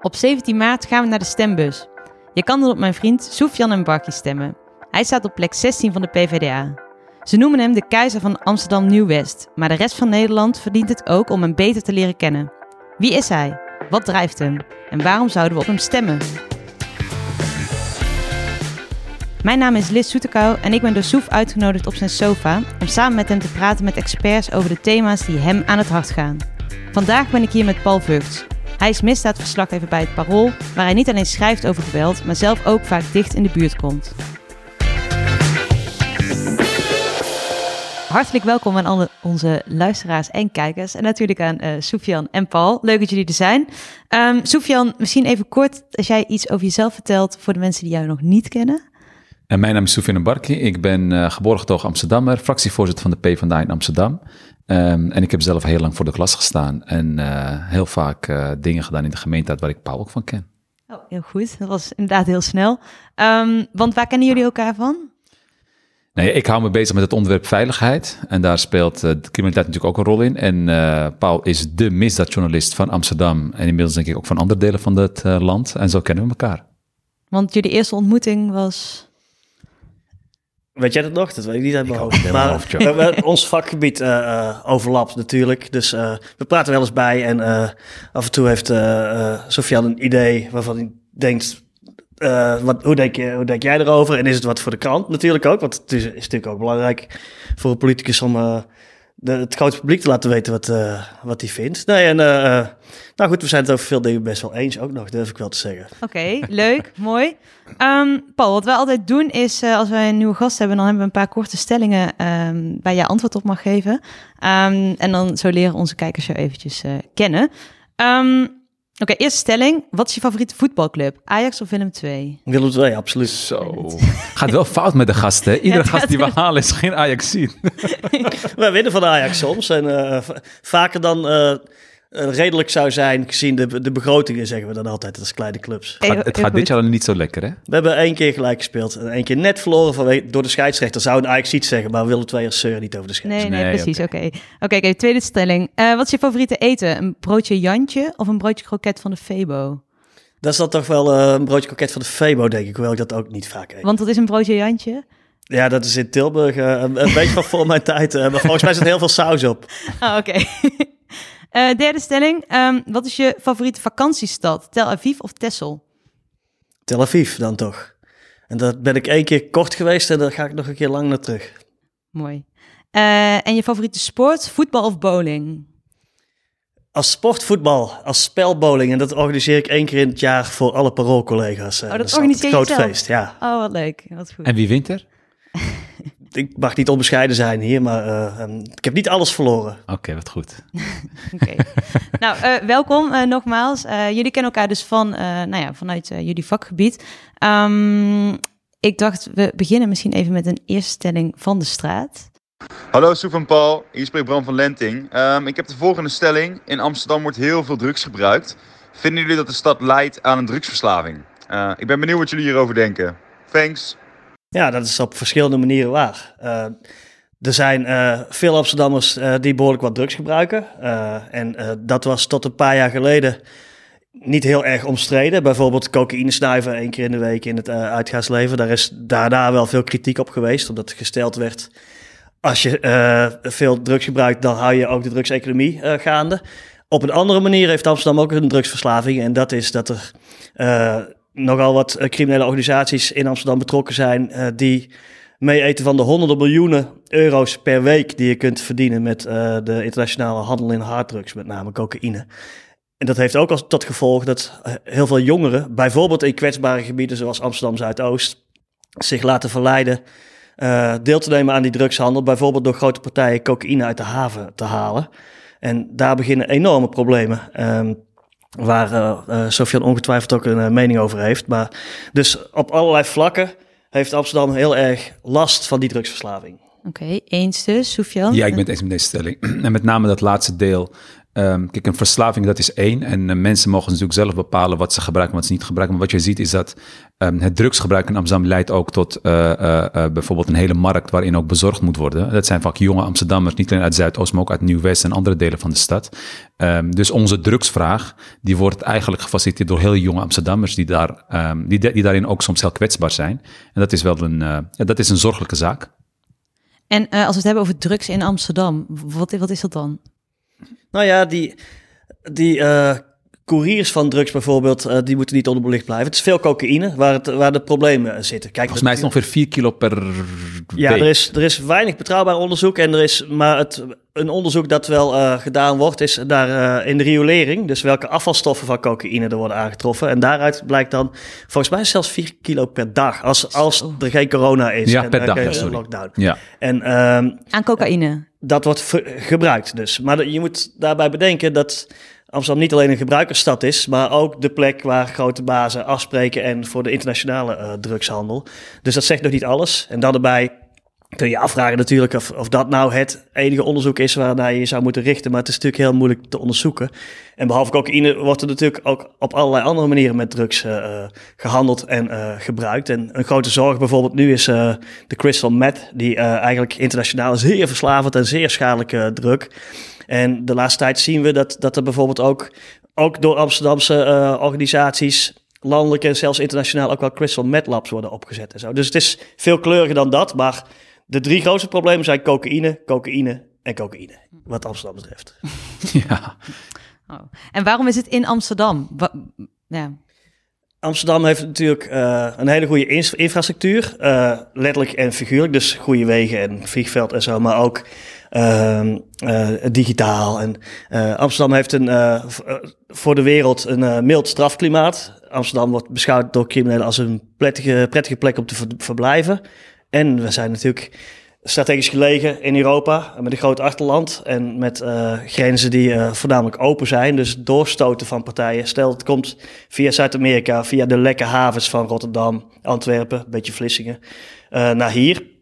Op 17 maart gaan we naar de stembus. Je kan dan op mijn vriend Soefjan Barkie stemmen. Hij staat op plek 16 van de PvdA. Ze noemen hem de keizer van Amsterdam Nieuw-West, maar de rest van Nederland verdient het ook om hem beter te leren kennen. Wie is hij? Wat drijft hem? En waarom zouden we op hem stemmen? Mijn naam is Liz Soetekou en ik ben door Soef uitgenodigd op zijn sofa om samen met hem te praten met experts over de thema's die hem aan het hart gaan. Vandaag ben ik hier met Paul Vugts. Hij is misdaadverslaggever bij het Parool, waar hij niet alleen schrijft over geweld, maar zelf ook vaak dicht in de buurt komt. Hartelijk welkom aan alle onze luisteraars en kijkers. En natuurlijk aan uh, Sofian en Paul. Leuk dat jullie er zijn. Um, Sofian, misschien even kort als jij iets over jezelf vertelt voor de mensen die jou nog niet kennen. En mijn naam is Sofian Barki. Ik ben uh, geboren getogen Amsterdammer, fractievoorzitter van de PvdA in Amsterdam. Um, en ik heb zelf heel lang voor de klas gestaan en uh, heel vaak uh, dingen gedaan in de gemeente waar ik Paul ook van ken. Oh, heel goed. Dat was inderdaad heel snel. Um, want waar kennen jullie elkaar van? Nee, ik hou me bezig met het onderwerp veiligheid. En daar speelt uh, de criminaliteit natuurlijk ook een rol in. En uh, Paul is de misdaadjournalist van Amsterdam. En inmiddels denk ik ook van andere delen van het land. En zo kennen we elkaar. Want jullie eerste ontmoeting was... Weet jij dat nog? Dat weet ik niet hoofd. Maar hoofd, ons vakgebied uh, uh, overlapt natuurlijk. Dus uh, we praten wel eens bij. En af en toe heeft Sofian een idee waarvan hij denkt... wat, hoe, denk je, hoe denk jij erover? En is het wat voor de krant natuurlijk ook? Want het is, is natuurlijk ook belangrijk voor een politicus om het grote publiek te laten weten wat, uh, wat hij vindt. Nee, en uh, nou goed, we zijn het over veel dingen best wel eens ook nog, durf ik wel te zeggen. Oké, leuk, mooi. Um, Paul, wat wij altijd doen is, als wij een nieuwe gast hebben, dan hebben we een paar korte stellingen um, waar jij antwoord op mag geven. Um, en dan zo leren onze kijkers jou eventjes kennen. Oké, okay, eerste stelling. Wat is je favoriete voetbalclub? Ajax of Willem II? Willem II, absoluut. Zo. Gaat wel fout met de gasten. Iedere ja, gast die we halen is geen Ajax zien. Wij winnen van de Ajax soms. En uh, vaker dan uh, redelijk zou zijn gezien de, de begrotingen, zeggen we dan altijd als kleine clubs. Het gaat, het gaat dit jaar niet zo lekker, hè? We hebben één keer gelijk gespeeld. En één keer net verloren van, door de scheidsrechter. Zou een Ajax iets zeggen, maar Willem II als zeur niet over de scheidsrechter. Nee, nee, nee precies. Oké, oké. Okay. tweede stelling. Uh, wat is je favoriete eten? Een broodje Jantje of een broodje kroket van de Febo? Dat is dan toch wel uh, een broodje kroket van de Febo, denk ik. Hoewel ik dat ook niet vaak eet. Want dat is een broodje Jantje? Ja, dat is in Tilburg uh, een, een beetje van voor mijn tijd. maar volgens mij zit er heel veel saus op. Ah, oké. Uh, derde stelling. Um, wat is je favoriete vakantiestad? Tel Aviv of Texel? Tel Aviv dan toch. En dat ben ik één keer kort geweest en daar ga ik nog een keer lang naar terug. Mooi. Uh, en je favoriete sport? Voetbal of bowling? Als sport voetbal, als spelbowling. En dat organiseer ik één keer in het jaar voor alle paroolcollega's. Oh, dat, dat organiseer je Groot feest, ja. Oh, wat leuk. Wat goed. En wie wint er? ik mag niet onbescheiden zijn hier, maar uh, um, ik heb niet alles verloren. Oké, okay, wat goed. Oké. nou, uh, welkom uh, nogmaals. jullie kennen elkaar dus van, nou ja, vanuit jullie vakgebied. Um, ik dacht, we beginnen misschien even met een eerste stelling van de straat. Hallo Soef en Paul, hier spreekt Bram van Lenting. Um, ik heb de volgende stelling. In Amsterdam wordt heel veel drugs gebruikt. Vinden jullie dat de stad leidt aan een drugsverslaving? ik ben benieuwd wat jullie hierover denken. Thanks. Ja, dat is op verschillende manieren waar. Uh, er zijn uh, veel Amsterdammers uh, die behoorlijk wat drugs gebruiken. en dat was tot een paar jaar geleden niet heel erg omstreden. Bijvoorbeeld cocaïne snuiven één keer in de week in het uitgaansleven. Daar is daarna wel veel kritiek op geweest, omdat gesteld werd... als je veel drugs gebruikt, dan hou je ook de drugseconomie gaande. Op een andere manier heeft Amsterdam ook een drugsverslaving. En dat is dat er nogal wat eh, criminele organisaties in Amsterdam betrokken zijn uh, die mee eten van de honderden miljoenen euro's per week die je kunt verdienen met uh, de internationale handel in harddrugs, met name cocaïne. En dat heeft ook als tot gevolg dat heel veel jongeren, bijvoorbeeld in kwetsbare gebieden zoals Amsterdam Zuidoost, zich laten verleiden deel te nemen aan die drugshandel, bijvoorbeeld door grote partijen cocaïne uit de haven te halen. En daar beginnen enorme problemen. Um, Waar uh, uh, Sofian ongetwijfeld ook een uh, mening over heeft. Maar dus op allerlei vlakken heeft Amsterdam heel erg last van die drugsverslaving. Oké, okay, eens dus, Sofian? Ja, ik ben het eens met deze stelling. En met name dat laatste deel. Ehm, kijk, een verslaving dat is één. En eh, mensen mogen natuurlijk zelf bepalen wat ze gebruiken en wat ze niet gebruiken. Maar wat je ziet is dat ehm, het drugsgebruik in Amsterdam leidt ook tot eh, eh, bijvoorbeeld een hele markt waarin ook bezorgd moet worden. Dat zijn vaak jonge Amsterdammers, niet alleen uit Zuidoost, maar ook uit Nieuw-West en andere delen van de stad. Ehm, dus onze drugsvraag, die wordt eigenlijk gefaciliteerd door heel jonge Amsterdammers die, daar, die, die daarin ook soms heel kwetsbaar zijn. En dat is wel een, ja, dat is een zorgelijke zaak. En als we het hebben over drugs in Amsterdam, wat, wat is dat dan? Nou ja, die, die eh, couriers van drugs bijvoorbeeld, eh, die moeten niet onderbelicht blijven. Het is veel cocaïne waar, het, waar de problemen zitten. Kijk, Volgens mij is het ongeveer 4 kilo per Ja, week. er is, er is weinig betrouwbaar onderzoek. En er is maar het, een onderzoek dat wel eh, gedaan wordt, is daar eh, in de riolering. Dus welke afvalstoffen van cocaïne er worden aangetroffen. En daaruit blijkt dan volgens mij zelfs 4 kilo per dag. Als, als er geen corona is. Ja, en per er dag, geen ja, sorry. lockdown. Ja, En ehm, Aan cocaïne. Dat wordt gebruikt dus. Maar je moet daarbij bedenken dat Amsterdam niet alleen een gebruikersstad is, maar ook de plek waar grote bazen afspreken en voor de internationale eh, drugshandel. Dus dat zegt nog niet alles. En dan erbij kun je afvragen natuurlijk of, of dat nou het enige onderzoek is waarnaar je je zou moeten richten. Maar het is natuurlijk heel moeilijk te onderzoeken. En behalve cocaïne wordt er natuurlijk ook op allerlei andere manieren met drugs eh, eh, gehandeld en eh, gebruikt. En een grote zorg bijvoorbeeld nu is de crystal meth, die eigenlijk internationaal zeer verslavend en zeer schadelijke drug. En de laatste tijd zien we dat, dat er bijvoorbeeld ook, ook door Amsterdamse organisaties, landelijk en zelfs internationaal, ook wel crystal meth labs worden opgezet en zo. Dus het is veel kleuriger dan dat, maar de drie grootste problemen zijn cocaïne, cocaïne en cocaïne, wat Amsterdam betreft. ja. Oh. En waarom is het in Amsterdam? Wa- ja. Amsterdam heeft natuurlijk eh, een hele goede infrastructuur, eh, letterlijk en figuurlijk. Dus goede wegen en vliegveld en zo, maar ook ehm, eh, digitaal. En eh, Amsterdam heeft een, voor de wereld een eh, mild strafklimaat. Amsterdam wordt beschouwd door criminelen als een prettige, prettige plek om te ver- verblijven. En we zijn natuurlijk strategisch gelegen in Europa, met een groot achterland en met eh, grenzen die eh, voornamelijk open zijn. Dus doorstoten van partijen. Stel, het komt via Zuid-Amerika, via de lekke havens van Rotterdam, Antwerpen, een beetje Vlissingen, eh, naar hier.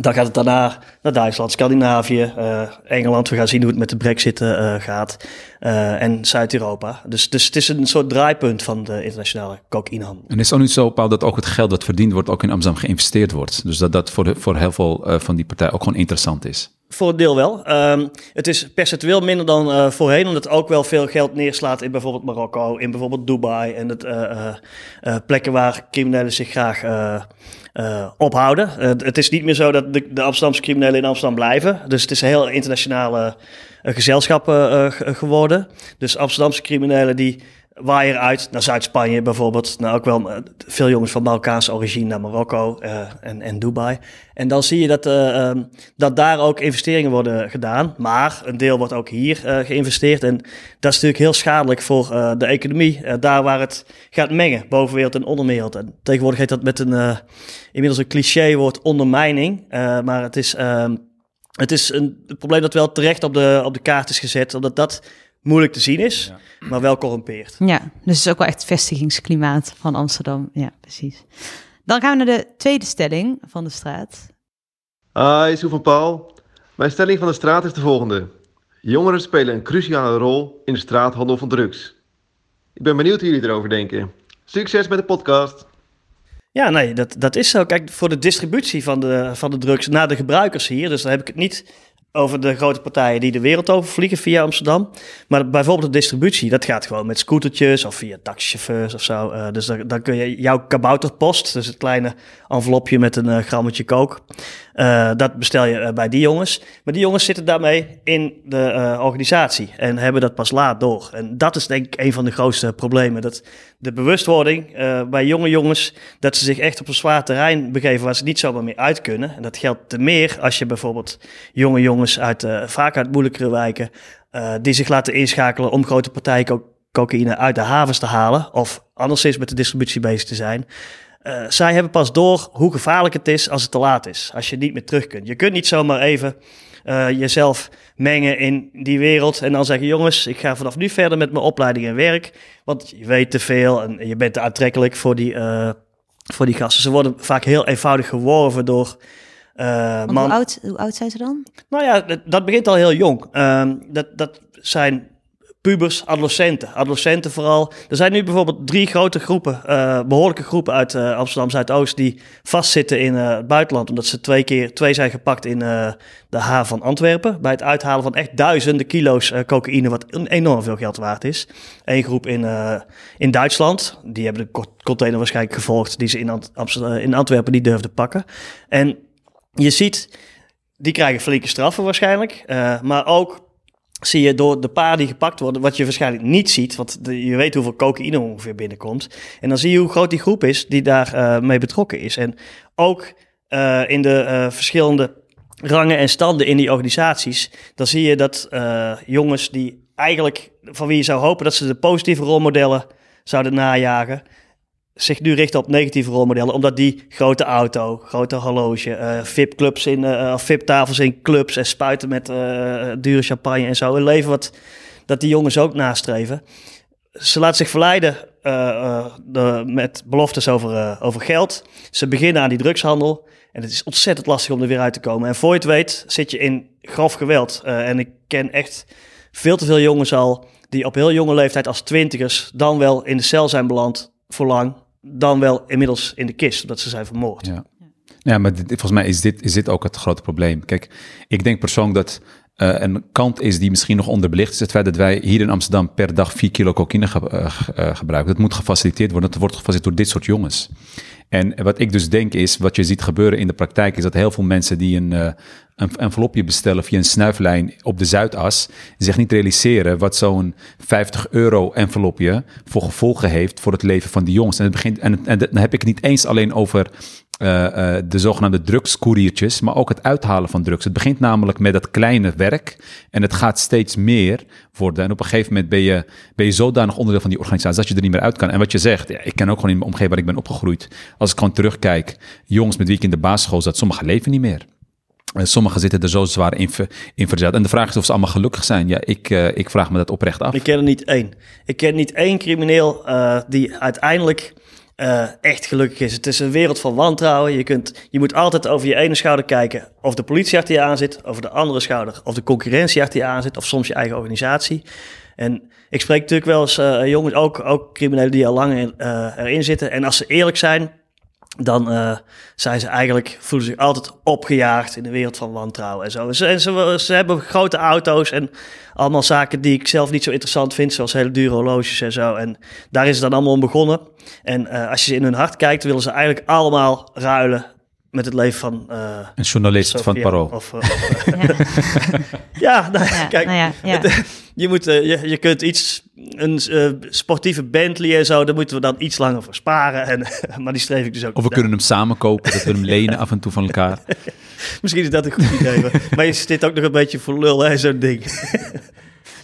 Dan gaat het daarna naar Duitsland, Scandinavië, eh, Engeland. We gaan zien hoe het met de brexit eh, gaat. eh, en Zuid-Europa. Dus, dus het is een soort draaipunt van de internationale cocaïnehandel. En is het ook niet zo, Paul, dat ook het geld dat verdiend wordt ook in Amsterdam geïnvesteerd wordt? Dus dat dat voor, de, voor heel veel van die partijen ook gewoon interessant is. Voor een deel wel. Ehm, het is percentueel minder dan eh, voorheen, omdat het ook wel veel geld neerslaat in bijvoorbeeld Marokko, in bijvoorbeeld Dubai en het, eh, eh, plekken waar criminelen zich graag ophouden. Het is niet meer zo dat de, de Amsterdamse criminelen in Amsterdam blijven. Dus het is een heel internationale gezelschap ge- geworden. Dus Amsterdamse criminelen die waaien uit naar Zuid-Spanje bijvoorbeeld. Nou, ook wel eh, veel jongens van Marokkaanse origine naar Marokko eh, en, en Dubai. En dan zie je dat, eh, ehm, dat daar ook investeringen worden gedaan. Maar een deel wordt ook hier geïnvesteerd. En dat is natuurlijk heel schadelijk voor de economie. Daar waar het gaat mengen, bovenwereld en onderwereld. En tegenwoordig heet dat met een inmiddels een cliché woord ondermijning. Maar het is, ehm, het is een probleem dat wel terecht op de, op de kaart is gezet. Omdat dat moeilijk te zien is, maar wel corrumpeert. ja, dus het is ook wel echt het vestigingsklimaat van Amsterdam. Ja, precies. Dan gaan we naar de tweede stelling van de straat. Hi, Soe van Paul. Mijn stelling van de straat is de volgende. Jongeren spelen een cruciale rol in de straathandel van drugs. Ik ben benieuwd hoe jullie erover denken. Succes met de podcast. Ja, nee, dat, dat is zo. Kijk, voor de distributie van de, van de drugs naar de gebruikers hier, dus dan heb ik het niet over de grote partijen die de wereld over vliegen via Amsterdam. Maar bijvoorbeeld de distributie, dat gaat gewoon met scootertjes of via taxichauffeurs of zo. Eh, dus dan, kun je jouw kabouterpost, dus het kleine envelopje met een eh, grammetje kook, eh, dat bestel je eh, bij die jongens. Maar die jongens zitten daarmee in de eh, organisatie en hebben dat pas laat door. En dat is denk ik een van de grootste problemen. Dat de bewustwording bij jonge jongens, dat ze zich echt op een zwaar terrein begeven waar ze niet zomaar meer uit kunnen. En dat geldt te meer als je bijvoorbeeld jonge jongens uit, vaak uit moeilijkere wijken, die zich laten inschakelen om grote partijen co- cocaïne uit de havens te halen. Of anderszins met de distributie bezig te zijn. Eh, zij hebben pas door hoe gevaarlijk het is als het te laat is. Als je niet meer terug kunt. Je kunt niet zomaar even eh, jezelf mengen in die wereld. En dan zeggen, jongens, ik ga vanaf nu verder met mijn opleiding en werk. Want je weet te veel en je bent te aantrekkelijk voor die, eh, voor die gasten. Ze worden vaak heel eenvoudig geworven door man. hoe, oud, hoe oud zijn ze dan? Nou ja, dat, dat begint al heel jong. Ehm, dat, dat zijn pubers, adolescenten. Adolescenten vooral. Er zijn nu bijvoorbeeld drie grote groepen, uh, behoorlijke groepen uit uh, Amsterdam Zuidoost die vastzitten in uh, het buitenland. Omdat ze twee keer twee zijn gepakt in de haven van Antwerpen. Bij het uithalen van echt duizenden kilo's cocaïne, wat enorm veel geld waard is. Eén groep in, in Duitsland. Die hebben de container waarschijnlijk gevolgd die ze in, Amsterdam, in Antwerpen niet durfden pakken. En je ziet, die krijgen flinke straffen waarschijnlijk. maar ook zie je door de paar die gepakt worden, wat je waarschijnlijk niet ziet, want je weet hoeveel cocaïne ongeveer binnenkomt. En dan zie je hoe groot die groep is die daar uh, mee betrokken is. En ook uh, in de uh, verschillende rangen en standen in die organisaties, dan zie je dat jongens die eigenlijk, van wie je zou hopen dat ze de positieve rolmodellen zouden najagen, zich nu richten op negatieve rolmodellen, omdat die grote auto, grote horloge, uh, VIP-clubs in, uh, VIP-tafels in clubs en spuiten met uh, dure champagne en zo. Een leven wat dat die jongens ook nastreven. Ze laten zich verleiden de, met beloftes over, over geld. Ze beginnen aan die drugshandel. En het is ontzettend lastig om er weer uit te komen. En voor je het weet zit je in grof geweld. en ik ken echt veel te veel jongens al die op heel jonge leeftijd als twintigers dan wel in de cel zijn beland voor lang dan wel inmiddels in de kist, omdat ze zijn vermoord. Ja, ja maar volgens mij is dit, is dit ook het grote probleem. Kijk, ik denk persoonlijk dat uh, een kant is die misschien nog onderbelicht is het feit dat wij hier in Amsterdam per dag 4 kilo cocaïne ge uh, gebruiken. Dat moet gefaciliteerd worden. Dat wordt gefaciliteerd door dit soort jongens. En wat ik dus denk is, wat je ziet gebeuren in de praktijk, is dat heel veel mensen die een, uh, een envelopje bestellen via een snuiflijn op de Zuidas, zich niet realiseren wat zo'n 50 euro envelopje voor gevolgen heeft voor het leven van die jongens. En, het begint, en, en dan heb ik het niet eens alleen over uh, uh, de zogenaamde drugscouriertjes, maar ook het uithalen van drugs. Het begint namelijk met dat kleine werk en het gaat steeds meer worden. En op een gegeven moment ben je, ben je zodanig onderdeel van die organisatie dat je er niet meer uit kan. En wat je zegt, ja, ik ken ook gewoon in mijn omgeving waar ik ben opgegroeid. Als ik gewoon terugkijk, jongens met wie ik in de basisschool zat, sommigen leven niet meer. En sommigen zitten er zo zwaar in, in verzet. En de vraag is of ze allemaal gelukkig zijn. Ja, ik, uh, ik vraag me dat oprecht af. Ik ken er niet één. Ik ken niet één crimineel die uiteindelijk uh, echt gelukkig is. Het is een wereld van wantrouwen. Je, kunt, je moet altijd over je ene schouder kijken of de politie achter je aan zit, over de andere schouder of de concurrentie achter je aan zit, of soms je eigen organisatie. En ik spreek natuurlijk wel eens uh, jongens, ook, ook criminelen die al lang in, uh, erin zitten. En als ze eerlijk zijn, dan uh, zijn ze eigenlijk, voelen zich altijd opgejaagd in de wereld van wantrouwen en zo. En ze, ze, hebben grote auto's en allemaal zaken die ik zelf niet zo interessant vind, zoals hele dure horloges en zo. En daar is het dan allemaal om begonnen. En uh, als je ze in hun hart kijkt, willen ze eigenlijk allemaal ruilen met het leven van... Uh, een journalist Sophia, van het Parool. Of, uh, of, ja, ja, nou, ja, kijk, nou ja, het, je, moet, uh, je, je kunt iets, een sportieve Bentley en zo, daar moeten we dan iets langer voor sparen. En, maar die streef ik dus ook Of we kunnen hem samen kopen, dat we hem lenen af en toe van elkaar. Misschien is dat een goed idee, maar je zit ook nog een beetje voor lul, hè, zo'n ding.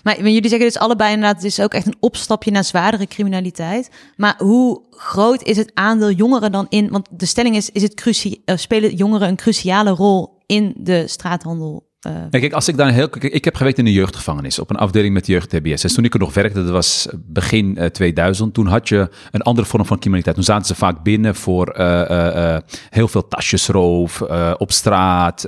Maar, jullie zeggen dus allebei inderdaad, is ook echt een opstapje naar zwaardere criminaliteit. Maar hoe groot is het aandeel jongeren dan in? Want de stelling is, is het cruci uh, spelen jongeren een cruciale rol in de straathandel uh... kijk, als ik dan heel. ik heb gewerkt in de jeugdgevangenis op een afdeling met jeugd-TBS. Dus toen ik er nog werkte, dat was begin uh, 2000. Toen had je een andere vorm van criminaliteit. Toen zaten ze vaak binnen voor uh, heel veel tasjesroof op straat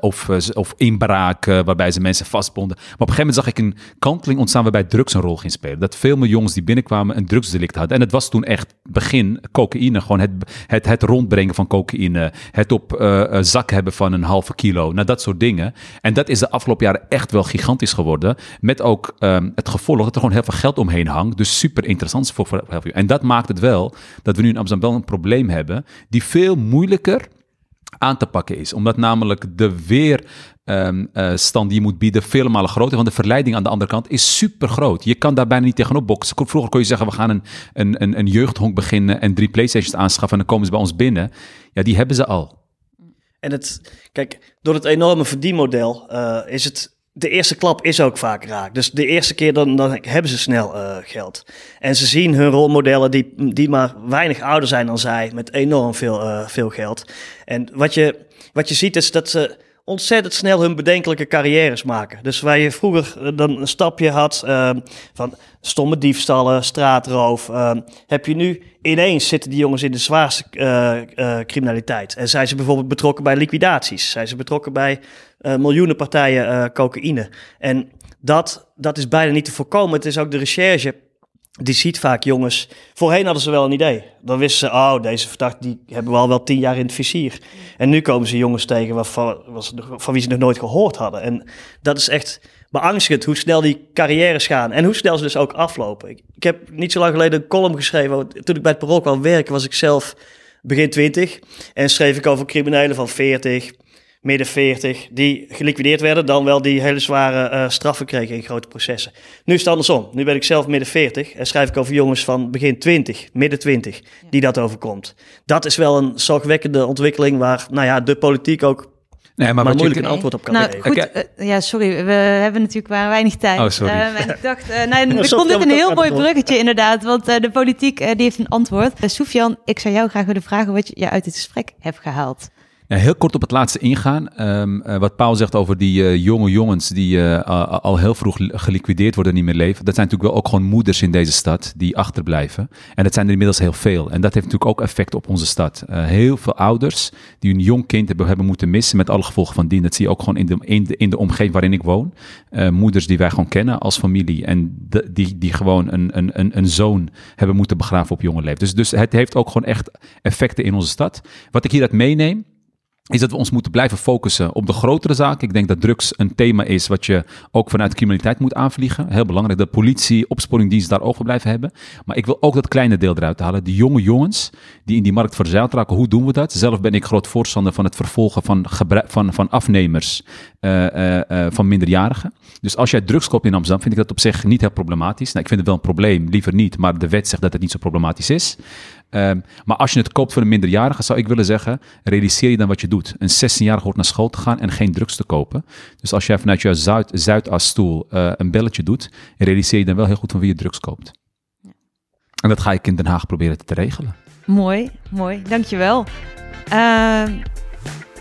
of, of inbraken, waarbij ze mensen vastbonden. Maar op een gegeven moment zag ik een kanteling ontstaan waarbij drugs een rol ging spelen. Dat veel meer jongens die binnenkwamen een drugsdelict hadden. En het was toen echt begin cocaïne. Gewoon het, het, het rondbrengen van cocaïne. Het op zak hebben van een halve kilo. Nou, dat soort dingen. En dat is de afgelopen jaren echt wel gigantisch geworden. Met ook um, het gevolg dat er gewoon heel veel geld omheen hangt. Dus super interessant voor veel. En dat maakt het wel dat we nu in Amsterdam wel een probleem hebben. Die veel moeilijker aan te pakken is. Omdat namelijk de weerstand um, uh, die je moet bieden vele malen groter. Want de verleiding aan de andere kant is super groot. Je kan daar bijna niet tegenop boksen. Vroeger kon je zeggen, we gaan een, een, een, een jeugdhonk beginnen en drie Playstations aanschaffen en dan komen ze bij ons binnen. Ja, die hebben ze al. En het, kijk, door het enorme verdienmodel uh, is het. De eerste klap is ook vaak raak. Dus de eerste keer dan, dan hebben ze snel uh, geld. En ze zien hun rolmodellen die, die maar weinig ouder zijn dan zij, met enorm veel, uh, veel geld. En wat je, wat je ziet is dat ze ontzettend snel hun bedenkelijke carrières maken. Dus waar je vroeger dan een stapje had uh, van stomme diefstallen, straatroof, uh, heb je nu ineens zitten die jongens in de zwaarste uh, criminaliteit. En zijn ze bijvoorbeeld betrokken bij liquidaties? Zijn ze betrokken bij miljoenen partijen cocaïne? En Dat, dat is bijna niet te voorkomen. Het is ook de recherche die ziet vaak jongens. Voorheen hadden ze wel een idee. Dan wisten ze, oh, deze verdachte die hebben we al wel tien jaar in het vizier. En nu komen ze jongens tegen waarvan, van wie ze nog nooit gehoord hadden. En dat is echt beangstigend hoe snel die carrières gaan en hoe snel ze dus ook aflopen. Ik, heb niet zo lang geleden een column geschreven. Toen ik bij het Parool kwam werken, was ik zelf begin twintig. En schreef ik over criminelen van 40, midden 40, die geliquideerd werden, dan wel die hele zware uh, straffen kregen in grote processen. Nu is het andersom. Nu ben ik zelf midden 40 en schrijf ik over jongens van begin 20, midden 20, die dat overkomt. Dat is wel een zorgwekkende ontwikkeling waar, nou ja, de politiek ook Nee, maar, maar moeilijk een antwoord op kan nou, Goed, uh, ja, sorry, we hebben natuurlijk maar weinig tijd. Oh, sorry. Uh, ik dacht, uh, nee, ik vond dit een heel mooi bruggetje inderdaad, want de politiek die heeft een antwoord. Sofian, ik zou jou graag willen vragen wat je uit dit gesprek hebt gehaald heel kort op het laatste ingaan. Um, uh, wat Paul zegt over die uh, jonge jongens die uh, al heel vroeg geliquideerd worden en niet meer leven. Dat zijn natuurlijk wel ook gewoon moeders in deze stad die achterblijven. En dat zijn er inmiddels heel veel. En dat heeft natuurlijk ook effect op onze stad. heel veel ouders die een jong kind hebben, moeten missen met alle gevolgen van dien. Dat zie je ook gewoon in de, in de, in de omgeving waarin ik woon. moeders die wij gewoon kennen als familie. En die, die gewoon een, een, een, een zoon hebben moeten begraven op jonge leeftijd. Dus, dus het heeft ook gewoon echt effecten in onze stad. Wat ik hier uit meeneem is dat we ons moeten blijven focussen op de grotere zaken. Ik denk dat drugs een thema is wat je ook vanuit criminaliteit moet aanvliegen. Heel belangrijk dat politie, opsporingdienst daar oog voor blijven hebben. Maar ik wil ook dat kleine deel eruit halen. Die jonge jongens die in die markt verzeild raken, hoe doen we dat? Zelf ben ik groot voorstander van het vervolgen van, van, van afnemers uh, uh, uh, van minderjarigen. Dus als jij drugs koopt in Amsterdam, vind ik dat op zich niet heel problematisch. Nou, ik vind het wel een probleem, liever niet, maar de wet zegt dat het niet zo problematisch is. Um, maar als je het koopt voor een minderjarige, zou ik willen zeggen, realiseer je dan wat je doet. Een 16-jarige hoort naar school te gaan en geen drugs te kopen. Dus als jij vanuit je Zuid, Zuidasstoel uh, een belletje doet, realiseer je dan wel heel goed van wie je drugs koopt. Ja. En dat ga ik in Den Haag proberen te regelen. Mooi, mooi. Dankjewel. Uh,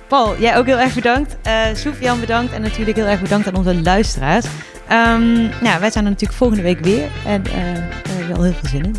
Paul, jij ook heel erg bedankt. Uh, Sofian bedankt en natuurlijk heel erg bedankt aan onze luisteraars. Um, nou, wij zijn er natuurlijk volgende week weer en uh, we hebben er heel veel zin in.